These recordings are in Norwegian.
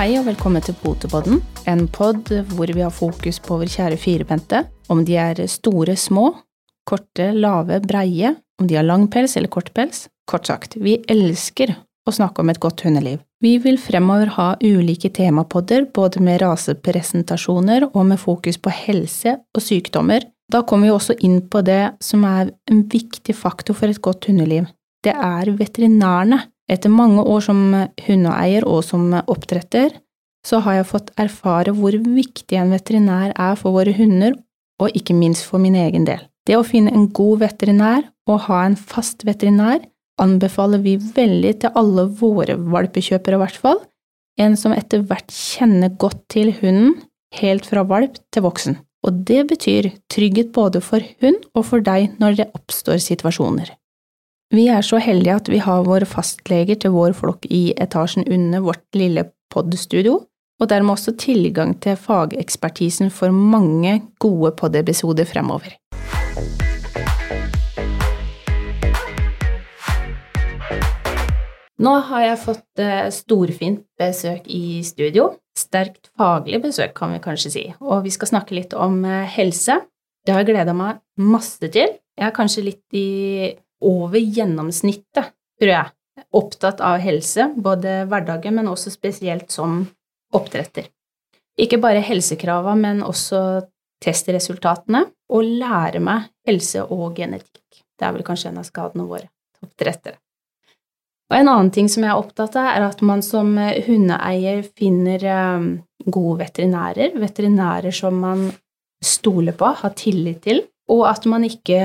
Hei og velkommen til Potepodden, en pod hvor vi har fokus på vår kjære firbente, om de er store, små, korte, lave, breie, om de har lang pels eller kort pels. Kort sagt, vi elsker å snakke om et godt hundeliv. Vi vil fremover ha ulike temapodder, både med rasepresentasjoner og med fokus på helse og sykdommer. Da kommer vi også inn på det som er en viktig faktor for et godt hundeliv. Det er veterinærene. Etter mange år som hundeeier og som oppdretter, så har jeg fått erfare hvor viktig en veterinær er for våre hunder, og ikke minst for min egen del. Det å finne en god veterinær og ha en fast veterinær anbefaler vi veldig til alle våre valpekjøpere, i hvert fall. En som etter hvert kjenner godt til hunden, helt fra valp til voksen. Og det betyr trygghet både for hund og for deg når det oppstår situasjoner. Vi er så heldige at vi har våre fastleger til vår flokk i etasjen under vårt lille podstudio, og dermed også tilgang til fagekspertisen for mange gode podepisoder fremover. Nå har jeg fått eh, storfint besøk i studio. Sterkt faglig besøk, kan vi kanskje si. Og vi skal snakke litt om eh, helse. Det har jeg gleda meg masse til. Jeg er kanskje litt i over gjennomsnittet, tror jeg, opptatt av helse, både hverdagen, men også spesielt som oppdretter. Ikke bare helsekravene, men også testresultatene, og lære meg helse og genetikk. Det er vel kanskje en av skadene våre, oppdrettere. Og en annen ting som jeg er opptatt av, er at man som hundeeier finner eh, gode veterinærer, veterinærer som man stoler på, har tillit til, og at man ikke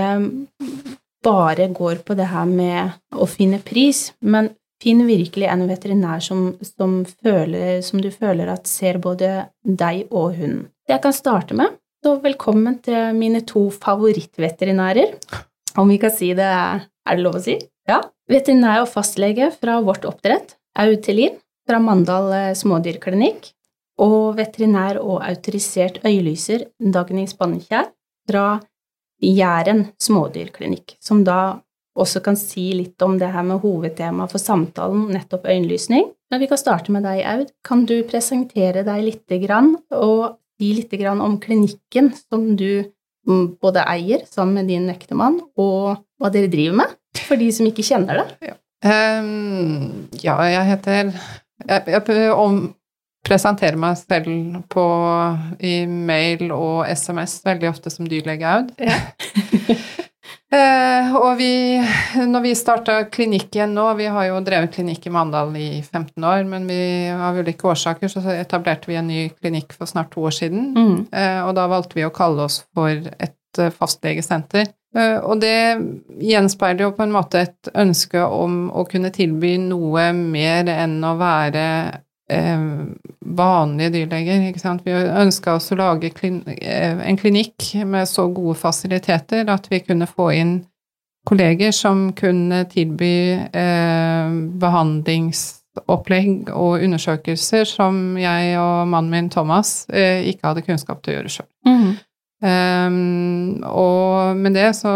bare går på det her med å finne pris, men finn virkelig en veterinær som, som, føler, som du føler at ser både deg og hunden. Det jeg kan starte med, så velkommen til mine to favorittveterinærer. Om vi kan si det, er det lov å si? Ja. Veterinær og fastlege fra vårt oppdrett, Aud Tellin fra Mandal eh, smådyrklinikk, og veterinær og autorisert øyelyser, Dagny Spannekjær fra Jæren smådyrklinikk, som da også kan si litt om det her med hovedtema for samtalen, nettopp øyenlysning. Men vi kan starte med deg, Aud. Kan du presentere deg litt grann, og si lite grann om klinikken som du mm, både eier sammen med din ektemann, og hva dere driver med? for de som ikke kjenner det? Ja, um, ja jeg heter Jeg, jeg om, presenterer meg selv på, i mail og SMS veldig ofte som dyrlege Aud. Ja. eh, og vi, når vi starta klinikken nå Vi har jo drevet klinikk i Mandal i 15 år, men vi, av ulike årsaker så etablerte vi en ny klinikk for snart to år siden. Mm. Eh, og da valgte vi å kalle oss for et uh, fastlegesenter. Eh, og det gjenspeiler jo på en måte et ønske om å kunne tilby noe mer enn å være eh, vanlige dyrleger. Ikke sant? Vi ønska oss å lage klin eh, en klinikk med så gode fasiliteter at vi kunne få inn kolleger som kunne tilby eh, behandlingsopplegg og undersøkelser som jeg og mannen min Thomas eh, ikke hadde kunnskap til å gjøre sjøl. Mm. Um, og med det så,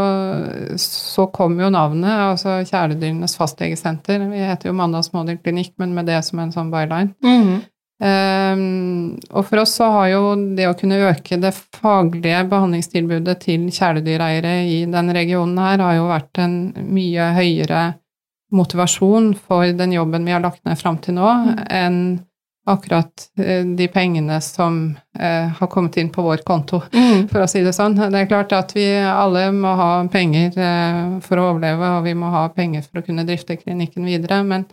så kom jo navnet, altså Kjæledyrenes fastlegesenter. Vi heter jo Mandal smådyrklinikk, men med det som en sånn byline. Mm. Um, og for oss så har jo det å kunne øke det faglige behandlingstilbudet til kjæledyreiere i denne regionen her, har jo vært en mye høyere motivasjon for den jobben vi har lagt ned fram til nå, mm. enn akkurat eh, de pengene som eh, har kommet inn på vår konto, mm. for å si det sånn. Det er klart at vi alle må ha penger eh, for å overleve, og vi må ha penger for å kunne drifte klinikken videre, men,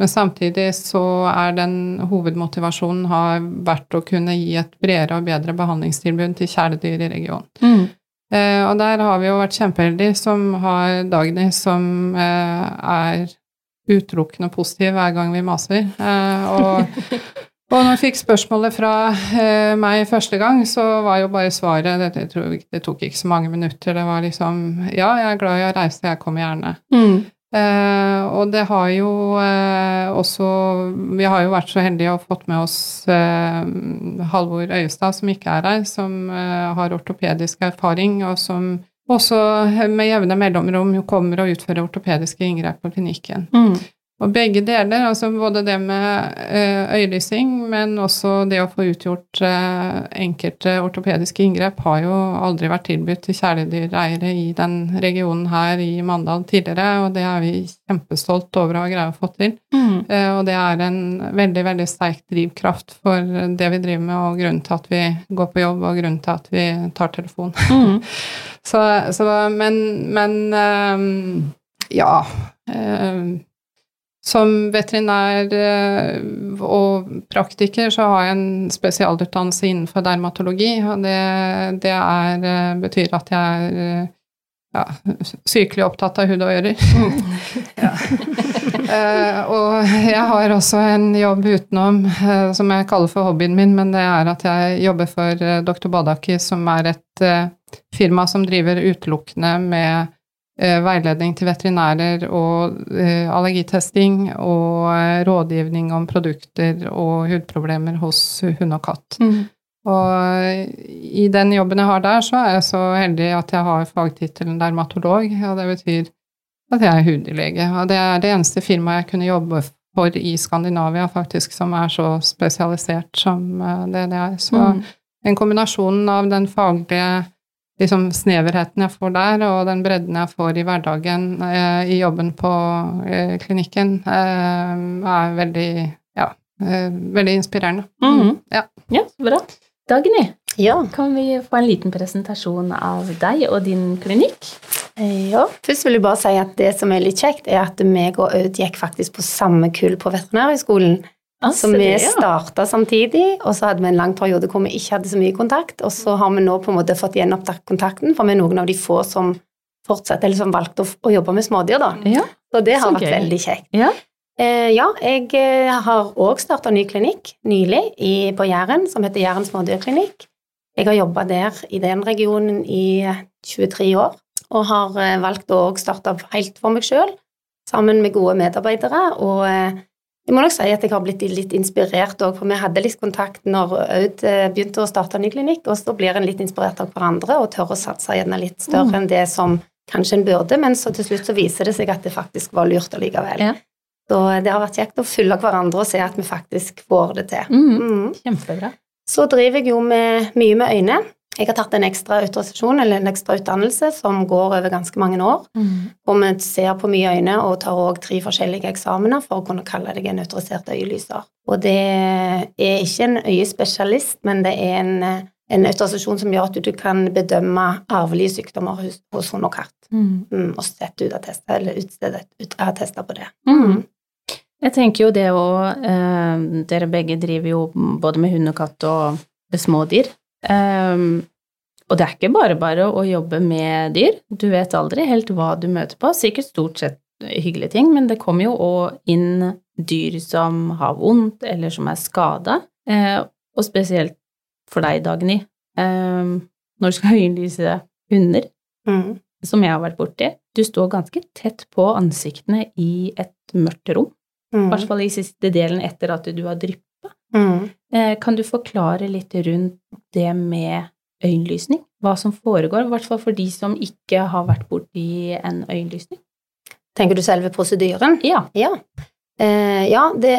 men samtidig så er den hovedmotivasjonen har vært å kunne gi et bredere og bedre behandlingstilbud til kjæledyr i regionen. Mm. Eh, og der har vi jo vært kjempeheldige som har Dagny, som eh, er utelukkende positiv hver gang vi maser. Eh, og, og når jeg fikk spørsmålet fra eh, meg første gang, så var jo bare svaret det, det, det, tok ikke så mange minutter. Det var liksom Ja, jeg er glad i å reise, jeg kommer gjerne. Mm. Eh, og det har jo eh, også Vi har jo vært så heldige og fått med oss eh, Halvor Øyestad, som ikke er her, som har ortopedisk erfaring, og som også med jevne mellomrom kommer og utfører ortopediske inngrep på klinikken. Mm. Og begge deler, altså både det med eh, øyelysing, men også det å få utgjort eh, enkelte ortopediske inngrep, har jo aldri vært tilbudt til kjæledyreiere i den regionen her i Mandal tidligere, og det er vi kjempestolt over å ha greid å få til. Mm. Eh, og det er en veldig, veldig sterk drivkraft for det vi driver med, og grunnen til at vi går på jobb, og grunnen til at vi tar telefon. Mm. så, så, men, men ja som veterinær eh, og praktiker så har jeg en spesialutdannelse innenfor dermatologi, og det, det er, eh, betyr at jeg er eh, ja, sykelig opptatt av hud og ører. uh, og jeg har også en jobb utenom uh, som jeg kaller for hobbyen min, men det er at jeg jobber for uh, Dr. Badaki, som er et firma som driver utelukkende med veiledning til veterinærer og eh, allergitesting og eh, rådgivning om produkter og hudproblemer hos hund og katt. Mm. Og i den jobben jeg har der, så er jeg så heldig at jeg har fagtittelen dermatolog, og det betyr at jeg er hudlege. Og det er det eneste firmaet jeg kunne jobbe for i Skandinavia, faktisk, som er så spesialisert som det det er. Så mm. en kombinasjon av den faglige liksom sneverheten jeg får der, og den bredden jeg får i hverdagen eh, i jobben på eh, klinikken, eh, er veldig, ja, eh, veldig inspirerende. Mm. Ja. ja, så bra. Dagny, ja. kan vi få en liten presentasjon av deg og din klinikk? Eh, ja, først vil jeg bare si at det som er litt kjekt, er at meg og Aud gikk faktisk på samme kull på Veterinærhøgskolen. Så vi starta samtidig, og så hadde vi en lang periode hvor vi ikke hadde så mye kontakt. Og så har vi nå på en måte fått gjenopptatt kontakten, for vi er noen av de få som fortsetter, eller som valgte å, å jobbe med smådyr, da. Ja, så det har så vært gøy. veldig kjekt. Ja, eh, ja jeg eh, har òg starta ny klinikk nylig i, på Jæren, som heter Jæren smådyrklinikk. Jeg har jobba der i den regionen i 23 år, og har eh, valgt å starte helt for meg sjøl, sammen med gode medarbeidere. og eh, jeg må nok si at jeg har blitt litt inspirert òg, for vi hadde litt kontakt når Aud eh, begynte å starte ny klinikk, og så blir en litt inspirert av hverandre og tør å satse gjerne litt større mm. enn det som kanskje en burde, men så til slutt så viser det seg at det faktisk var lurt allikevel. Ja. Så det har vært kjekt å følge hverandre og se at vi faktisk får det til. Mm. Mm. Kjempebra. Så driver jeg jo med, mye med øyne. Jeg har tatt en ekstra autorisasjon, eller en ekstra utdannelse, som går over ganske mange år. Mm. Og vi ser på mye øyne og tar òg tre forskjellige eksamener for å kunne kalle deg en autorisert øyelyser. Og det er ikke en øyespesialist, men det er en, en autorisasjon som gjør at du kan bedømme arvelige sykdommer hos, hos hund og katt. Mm. Mm, og sette ut attester, eller utstede attester på det. Mm. Jeg tenker jo det òg eh, Dere begge driver jo både med hund og katt og små dyr. Um, og det er ikke bare bare å jobbe med dyr. Du vet aldri helt hva du møter på. Sikkert stort sett hyggelige ting, men det kommer jo òg inn dyr som har vondt, eller som er skada. Uh, og spesielt for deg, Dagny, um, når du skal øyenlyse hunder, mm. som jeg har vært borti. Du står ganske tett på ansiktene i et mørkt rom. I mm. hvert fall i siste delen etter at du har dryppa. Mm. Eh, kan du forklare litt rundt det med øyenlysning? Hva som foregår, i hvert fall for de som ikke har vært borti en øyenlysning? Tenker du selve prosedyren? Ja. Ja, eh, ja det,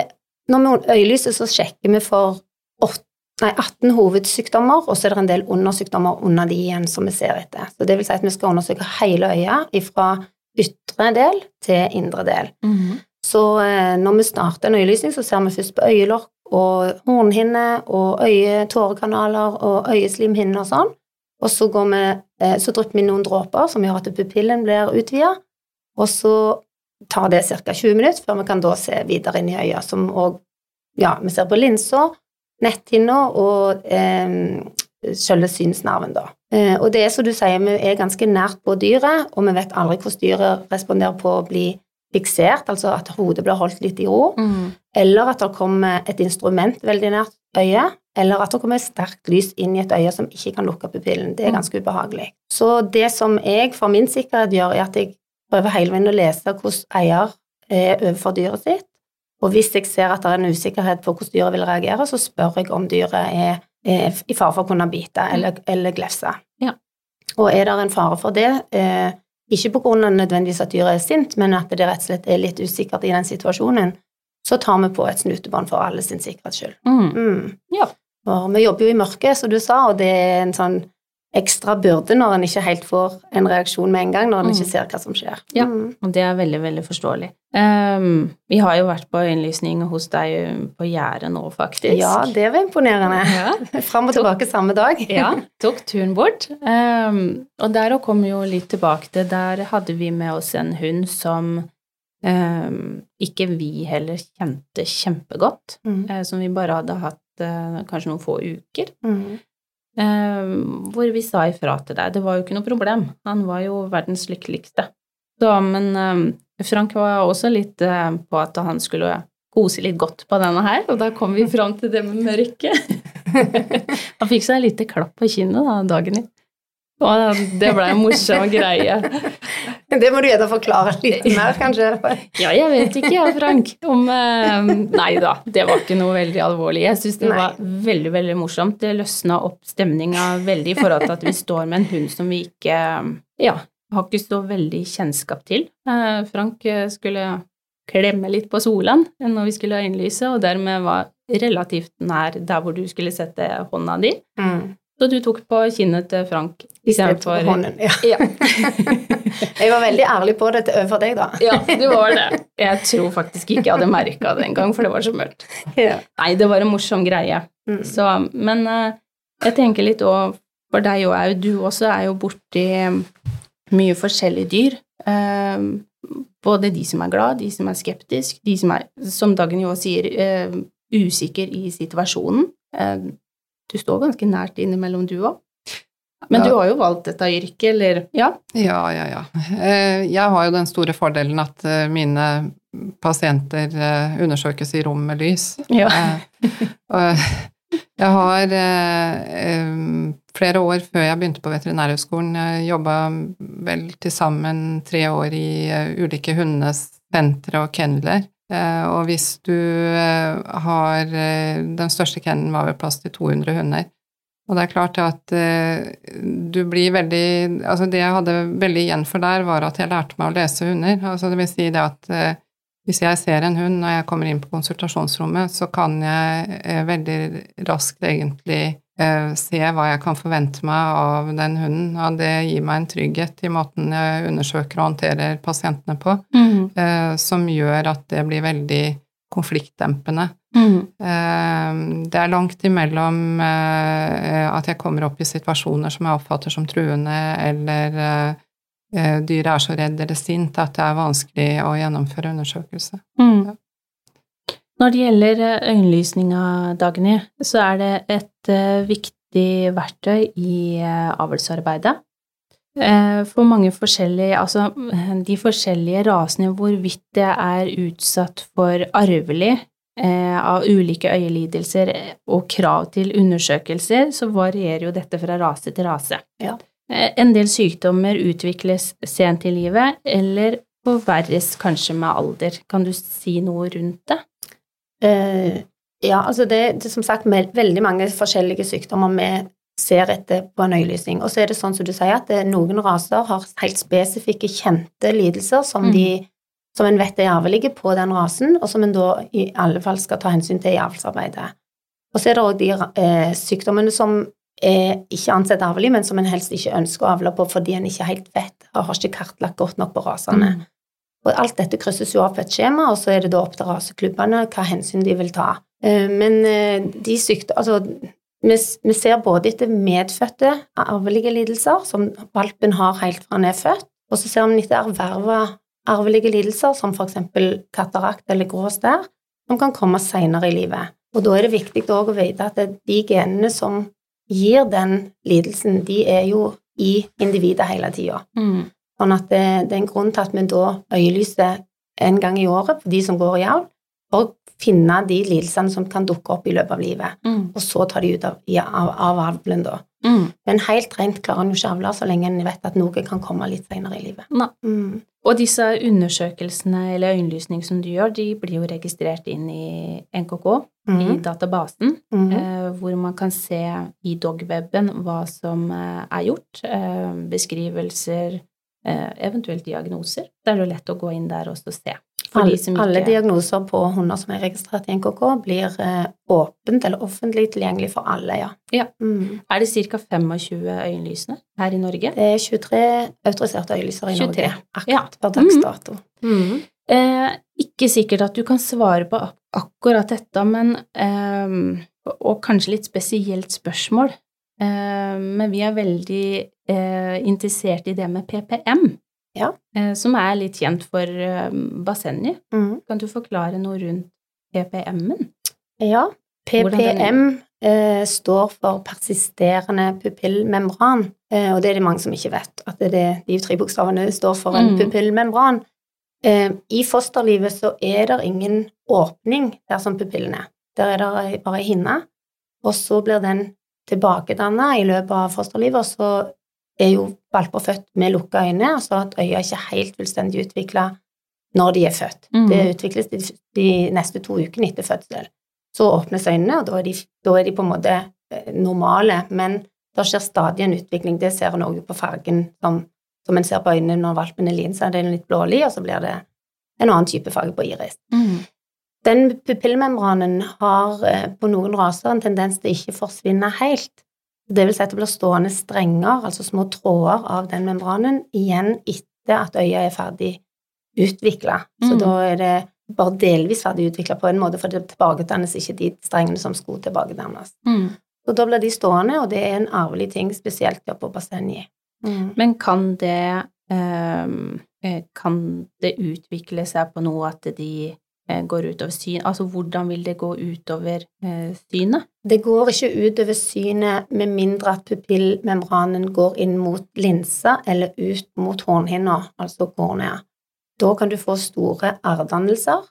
når vi øyelyser, så sjekker vi for 8, nei, 18 hovedsykdommer, og så er det en del undersykdommer under de igjen som vi ser etter. Så det vil si at vi skal undersøke hele øyet fra ytre del til indre del. Mm -hmm. Så eh, når vi starter en øyelysning, så ser vi først på øyelokk og hornhinne og øye-tårekanaler og øyeslimhinner og sånn. Og så, går vi, eh, så drypper vi noen dråper som gjør at pupillen blir utvida. Og så tar det ca. 20 minutter før vi kan da se videre inn i øya, som òg Ja, vi ser på linser, netthinna og eh, selve synsnerven, da. Eh, og det er som du sier, vi er ganske nært på dyret, og vi vet aldri hvordan dyret responderer på å bli fiksert, altså at hodet blir holdt litt i ro, mm. eller at det kommer et instrument veldig nært øyet, eller at det kommer sterkt lys inn i et øye som ikke kan lukke pupillen. Det er mm. ganske ubehagelig. Så det som jeg for min sikkerhet gjør, er at jeg prøver hele veien å lese hvordan eier er overfor dyret sitt, og hvis jeg ser at det er en usikkerhet på hvordan dyret vil reagere, så spør jeg om dyret er, er i fare for å kunne bite eller, eller glefse. Ja. Og er det en fare for det, eh, ikke på grunn av nødvendigvis at dyret er sint, men at det rett og slett er litt usikkert i den situasjonen, så tar vi på et snutebånd for alle sin sikkerhets skyld. Mm. Mm. Ja. Vi jobber jo i mørket, som du sa, og det er en sånn ekstra byrde når en ikke helt får en reaksjon med en gang, når en Mm. ikke ser hva som skjer. Ja. Mm. Og det er veldig, veldig forståelig. Um, vi har jo vært på øyenlysning hos deg på Gjerdet nå, faktisk. Ja, det var imponerende. Ja. Fram og tilbake samme dag. ja, tok turen bort. Um, og der å kom jo litt tilbake til Der hadde vi med oss en hund som um, ikke vi heller kjente kjempegodt. Mm. uh, som vi bare hadde hatt uh, kanskje noen få uker. Mm. Ehm, hvor vi sa ifra til deg. Det var jo ikke noe problem. Han var jo verdens lykkeligste. Så, men ehm, Frank var også litt eh, på at han skulle kose litt godt på denne her, og da kom vi fram til det med mørket. han fikk seg et lite klapp på kinnet da, dagen i. Og det ble en morsom greie. Det må du gjerne forklare litt mer, kanskje. Ja, jeg vet ikke, jeg, Frank, om eh, Nei da, det var ikke noe veldig alvorlig. Jeg syns det Nei. var veldig, veldig morsomt. Det løsna opp stemninga veldig i forhold til at vi står med en hund som vi ikke Ja, har ikke så veldig kjennskap til. Eh, Frank eh, skulle klemme litt på Solan når vi skulle ha innlyse, og dermed var relativt nær der hvor du skulle sette hånda di. Mm. Så du tok på kinnet til Frank istedenfor hånden. Ja. Ja. Jeg var veldig ærlig på det overfor deg, da. Ja, du var det. Jeg tror faktisk ikke jeg hadde merka det engang, for det var så mørkt. Ja. Nei, det var en morsom greie. Mm. Så, men eh, jeg tenker litt òg For deg og Au, du også er jo borti mye forskjellige dyr. Eh, både de som er glad, de som er skeptisk, de som er, som Dagen jo sier, eh, usikker i situasjonen. Du står ganske nært innimellom, du òg. Men Ja. du har jo valgt dette yrket, eller Ja. Ja, ja, ja. Eh, Jeg har jo den store fordelen at eh, mine pasienter eh, undersøkes i rom med lys. Ja. Jeg har flere år før jeg begynte på Veterinærhøgskolen, jobba vel til sammen tre år i ulike hundesentre og kenneler. Eh, og hvis du eh, har eh, Den største kennelen var vel plass til 200 hunder. Og det er klart at du blir veldig Altså det jeg hadde veldig igjen for der, var at jeg lærte meg å lese hunder. Altså det vil si det at hvis jeg ser en hund når jeg kommer inn på konsultasjonsrommet, så kan jeg veldig raskt egentlig se hva jeg kan forvente meg av den hunden, og det gir meg en trygghet i måten jeg undersøker og håndterer pasientene på, mm. som gjør at det blir veldig konfliktdempende. Mm. Det er langt imellom eh, at jeg kommer opp i situasjoner som jeg oppfatter som truende, eller eh, eh, dyret er så redd eller sint at det er vanskelig å gjennomføre undersøkelse. Mm. Når det gjelder eh, øyenlysninga, Dagny, så er det et eh, viktig verktøy i eh, avlsarbeidet. For mange forskjellige, altså eh, de forskjellige rasene, hvorvidt det er utsatt for arvelig av ulike øyelidelser og krav til undersøkelser, så varierer jo dette fra rase til rase. Ja. En del sykdommer utvikles sent i livet, eller forverres kanskje med alder. Kan du si noe rundt det? Eh, ja, altså det, det er som sagt med, veldig mange forskjellige sykdommer vi ser etter på en øyelysning. Og så er det sånn som du sier, at det, noen raser har helt spesifikke, kjente lidelser som, Mm. de, som en vet er arvelige på den rasen, og som en da i alle fall skal ta hensyn til i avlsarbeidet. Og så er det òg de eh, sykdommene som er ikke ansett arvelige, men som en helst ikke ønsker å avle på fordi en ikke helt vet, og har ikke kartlagt godt nok på rasene. Mm. Og alt dette krysses jo av på et skjema, og så er det da opp til raseklubbene hva hensyn de vil ta. Eh, Men eh, de sykdom... Altså, vi ser både etter medfødte arvelige lidelser, som valpen har helt fra han er født, og så ser vi etter erverva arvelige lidelser, som eksempel katarakt eller grå stær, som kan komme senere i livet. Og da er det viktig å vite at de genene som gir den lidelsen, de er jo i individet hele tida. Mm. Sånn at det, det er en grunn til at vi da øyelyser en gang i året for de som går i avl, for å finne de lidelsene som kan dukke opp i løpet av livet, Mm. og så ta de ut av, av, av avlen da. Mm. Men helt rent klarer en jo ikke avle så lenge en vet at noe kan komme litt senere i livet. Mm. Og disse undersøkelsene eller øyenlysning som du gjør, de blir jo registrert inn i NKK, i Mhm. databasen, Mhm. eh, hvor man kan se i dogweben hva som eh, er gjort. Eh, beskrivelser, eventuelt diagnoser. Det er jo lett å gå inn der og se. Alle, ikke... alle, diagnoser på hunder som er registrert i NKK, blir eh, åpent eller offentlig tilgjengelig for alle, ja. ja. Mm. Er det ca. 25 øyenlysende her i Norge? Det er 23 autoriserte øyenlyser i 23. Norge akkurat ja. per dags mm. Mm. Eh, ikke sikkert at du kan svare på akkurat dette, men eh, Og kanskje litt spesielt spørsmål. Eh, men vi er veldig eh, interessert i det med PPM ja. Eh, som er litt kjent for eh, bassenget. Mm. Kan du forklare noe rundt PPM-en? Ja. PPM eh, står for persisterende pupillmembran, eh, og det er det mange som ikke vet, at det, de tre bokstavene står for en mm. pupillmembran. Eh, I fosterlivet så er det ingen åpning der som pupillen er. Der er det bare hinne, og så blir den tilbakedanna i løpet av fosterlivet, og så er jo valper født med lukka øyne, altså at øya ikke er helt fullstendig utvikla når de er født. Mm. Det utvikles de, de, neste to ukene etter fødsel. Så åpnes øynene, og da er de, da er de på en måte eh, normale, men det skjer stadig en utvikling. Det ser en òg på fargen som, som en ser på øynene når valpen er liten, så er det litt blålig, og så blir det en annen type farge på iris. Mm. Den pupillmembranen har eh, på noen raser en tendens til ikke forsvinne helt. Det vil si at det blir stående strenger, altså små tråder av den membranen, igjen etter at øya er ferdig utvikla. Så mm. da er det bare delvis ferdig utvikla på en måte, for det tilbakedannes ikke de strengene som skulle tilbakedannes. Mm. Så da blir de stående, og det er en arvelig ting, spesielt på bassenget. Mm. Men kan det um, Kan det utvikle seg på noe at de går utover syn, altså hvordan vil det gå utover eh, synet? Det går ikke utover synet med mindre at pupillmembranen går inn mot linsa eller ut mot hornhinna, altså kornea. Da kan du få store arrdannelser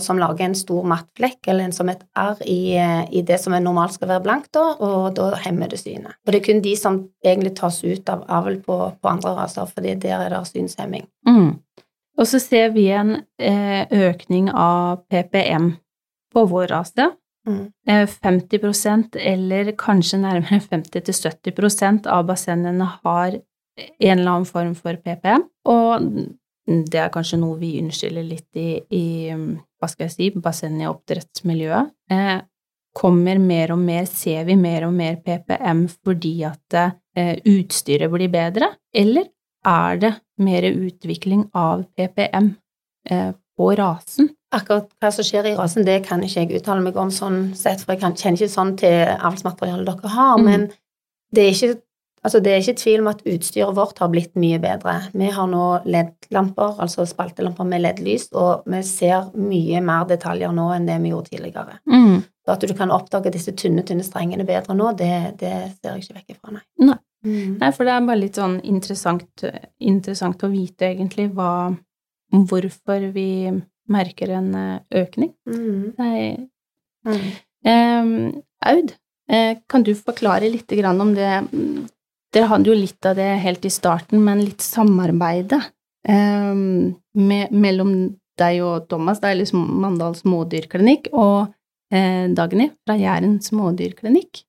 som lager en stor mattflekk, eller en som et arr i, eh, i, det som normalt skal være blankt, da, og da hemmer det synet. Og det er kun de som egentlig tas ut av avl på, på andre raser, fordi der er det synshemming. Mm. Og så ser vi en eh, økning av PPM på vår rase. Mm. 50 eh, eller kanskje nærmere 50-70% av bassengene har en eller annen form for PPM. Og det er kanskje noe vi unnskylder litt i, i hva skal jeg si, basseng- og oppdrettsmiljøet. Eh, kommer mer og mer, ser vi mer og mer PPM fordi at eh, utstyret blir bedre, eller er det mer utvikling av PPM eh, på rasen. Akkurat hva som skjer i rasen, det kan ikke jeg uttale meg om sånn sett, for jeg kan, kjenner ikke sånn til avlsmaterialet dere har, mm. men det er, ikke, altså det er ikke tvil om at utstyret vårt har blitt mye bedre. Vi har nå LED-lamper, altså spaltelamper med LED-lys, og vi ser mye mer detaljer nå enn det vi gjorde tidligere. Mm. Så at du kan oppdage disse tynne, tynne strengene bedre nå, det, det ser jeg ikke vekk ifra, nei. nei. Mm. Nei, for det er bare litt sånn interessant, interessant å vite egentlig hva Hvorfor vi merker en eh, økning. Mm. Nei. Mm. Aud, eh, kan du forklare litt om det Dere hadde jo litt av det helt i starten, men litt samarbeide um, med, mellom deg og Thomas. Det er liksom Mandal smådyrklinikk og eh, Dagny fra Jæren smådyrklinikk.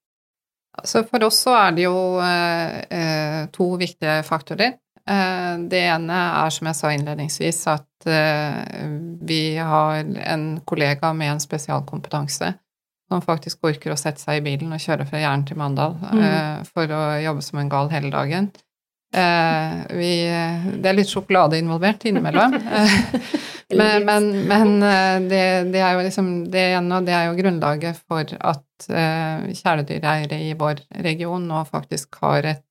Så for oss så er det jo eh, eh, to viktige faktorer. Eh, det ene er, som jeg sa innledningsvis, at eh, vi har en kollega med en spesialkompetanse som faktisk orker å sette seg i bilen og kjøre fra Jæren til Mandal mm. Eh, for å jobbe som en gal hele dagen. Eh, vi, det er litt sjokolade involvert innimellom. men, men, men det, det, er jo liksom det ene, og det er jo grunnlaget for at uh, kjæledyreiere i vår region nå faktisk har et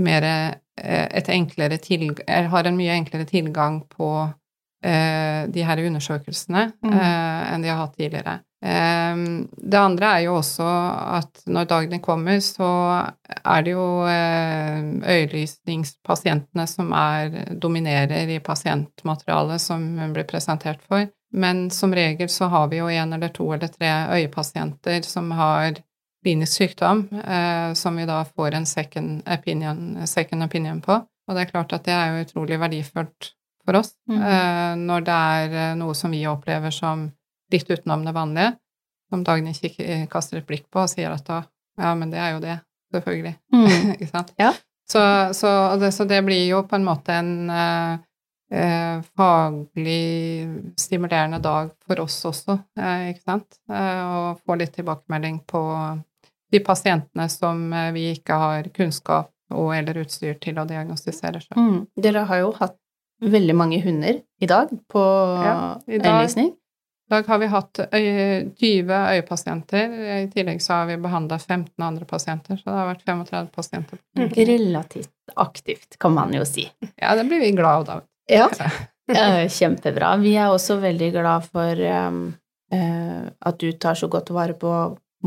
mer eh, et enklere tilgang Har en mye enklere tilgang på uh, de her undersøkelsene uh, enn de har hatt tidligere. Um, det andre er jo også at når dagene kommer, så er det jo øyelysningspasientene som er, dominerer i pasientmaterialet som blir presentert for. Men som regel så har vi jo en eller to eller tre øyepasienter som har klinisk sykdom, eh, som vi da får en second opinion, second opinion, på. Og det er klart at det er jo utrolig verdifullt for oss mm. eh, når det er eh, noe som vi opplever som litt utenom det vanlige, som Dagny kaster et blikk på og sier at da ja, men det er jo det, selvfølgelig. Mm. Ikke sant? Ja. Så, så, det, så, det, blir jo på en måte en eh, eh, faglig stimulerende dag for oss også, eh, ikke sant? Eh, å få litt tilbakemelding på de pasientene som eh, vi ikke har kunnskap og eller utstyr til å diagnostisere sjøl. Mm. Dere har jo hatt veldig mange hunder i dag på ja, øyenlysning. I dag har vi hatt 20 øyepasienter. I tillegg så har vi behandla 15 andre pasienter, så det har vært 35 pasienter. Mm. Relativt aktivt, kan man jo si. Ja, det blir vi glad av. da. Ja. Kjempebra. Vi er også veldig glad for um, uh, at du tar så godt vare på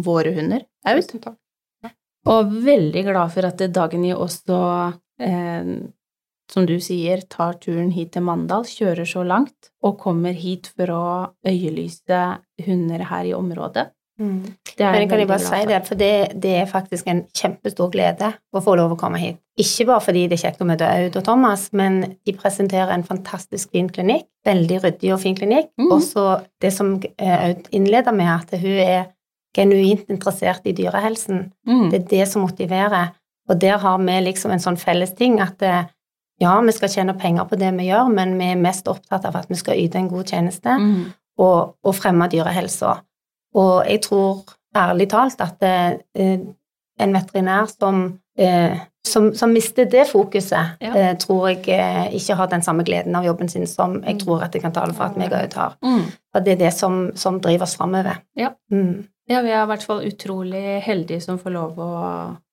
våre hunder, Aud. Og veldig glad for at dagen i også uh, som du sier, tar turen hit til Mandal, kjører så langt og kommer hit for å øyelyse hunder her i området. Mm. Men kan jeg bare si det, for det, det, er faktisk en kjempestor glede å få lov å komme hit. Ikke bare fordi det er kjekt å møte Aud og Thomas, men de presenterer en fantastisk fin klinikk. Veldig ryddig og fin klinikk. Mm. Og så det som eh, Aud innleder med, at hun er genuint interessert i dyrehelsen. Mm. Det er det som motiverer. Og der har vi liksom en sånn felles ting at det, eh, ja, vi skal tjene penger på det vi gjør, men vi er mest opptatt av at vi skal yte en god tjeneste mm. og, og, fremme dyrehelsa. Og jeg tror ærlig talt at eh, en veterinær som, eh, som, som, mister det fokuset, ja. eh, tror jeg eh, ikke har den samme gleden av jobben sin som jeg mm. tror at jeg kan tale for at meg òg tar. Mm. For det er det som, som driver oss framover. Ja. Mm. ja. vi er i hvert fall utrolig heldige som får lov å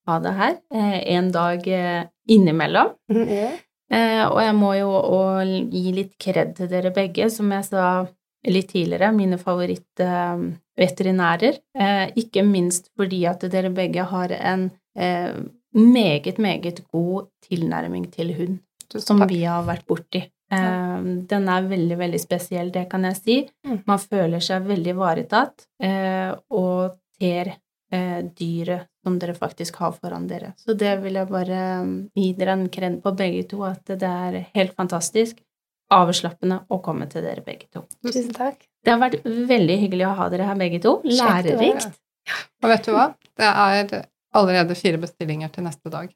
ha det her eh, en dag eh, innimellom. Mm, Eh, og jeg må jo gi litt kred til dere begge, som jeg sa litt tidligere, mine favorittveterinærer. Eh, ikke minst fordi at dere begge har en eh, meget, meget god tilnærming til hund, som vi har vært borti. Den er veldig, veldig spesiell, det kan jeg si. Mm. Man føler seg veldig ivaretatt og ter dyret som dere faktisk har foran dere. Så det vil jeg bare um, gi dere en kred på begge to, at det er helt fantastisk avslappende å komme til dere begge to. Tusen takk. Det har vært veldig hyggelig å ha dere her begge to. Lærerikt. Og vet du hva? Det er allerede fire bestillinger til neste dag.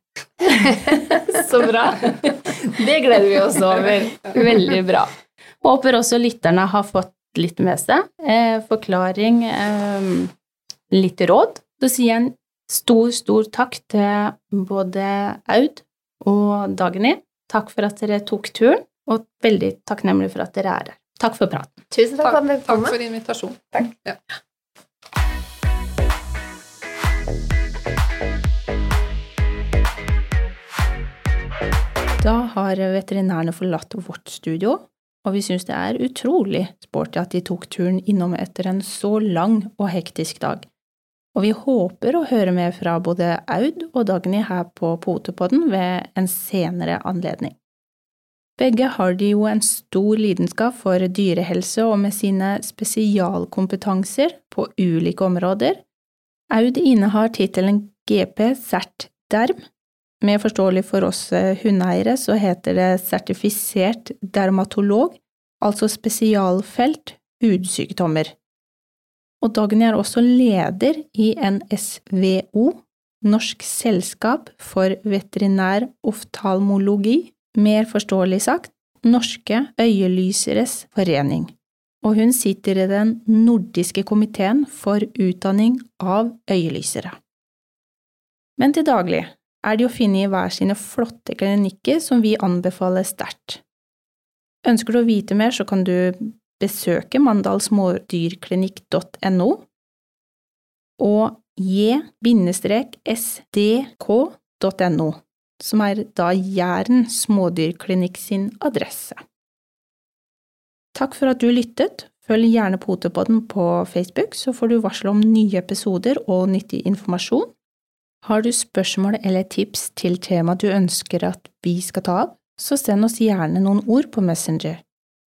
Så bra. Det gleder vi oss over. Veldig bra. Håper også lytterne har fått litt med seg. Eh, forklaring, eh, litt råd. Da sier jeg Stor, stor takk til både Aud og Dagny. Takk for at dere tok turen, og veldig takknemlig for at dere er her. Takk for praten. Tusen takk, takk, takk for invitasjonen. Takk. Ja. Da har veterinærene forlatt vårt studio, og vi syns det er utrolig sporty at de tok turen innom etter en så lang og hektisk dag og vi håper å høre mer fra både Aud og Dagny her på Potepodden ved en senere anledning. Begge har de jo en stor lidenskap for dyrehelse og med sine spesialkompetanser på ulike områder. Aud innehar tittelen GP Cert Derm. Mer forståelig for oss hundeeiere så heter det sertifisert dermatolog, altså spesialfelt hudsykdommer og Dagny er også leder i NSVO, Norsk selskap for veterinær oftalmologi, mer forståelig sagt Norske øyelyseres forening, og hun sitter i den nordiske komiteen for utdanning av øyelysere. Men til daglig er de å finne i hver sine flotte klinikker som vi anbefaler sterkt. Ønsker du å vite mer, så kan du besøke mandalsmådyrklinikk.no og j-sdk.no, som er da Jæren smådyrklinikk sin adresse. Takk for at du lyttet. Følg gjerne Potepodden på Facebook, så får du varsel om nye episoder og nyttig informasjon. Har du spørsmål eller tips til tema du ønsker at vi skal ta av, så send oss gjerne noen ord på Messenger.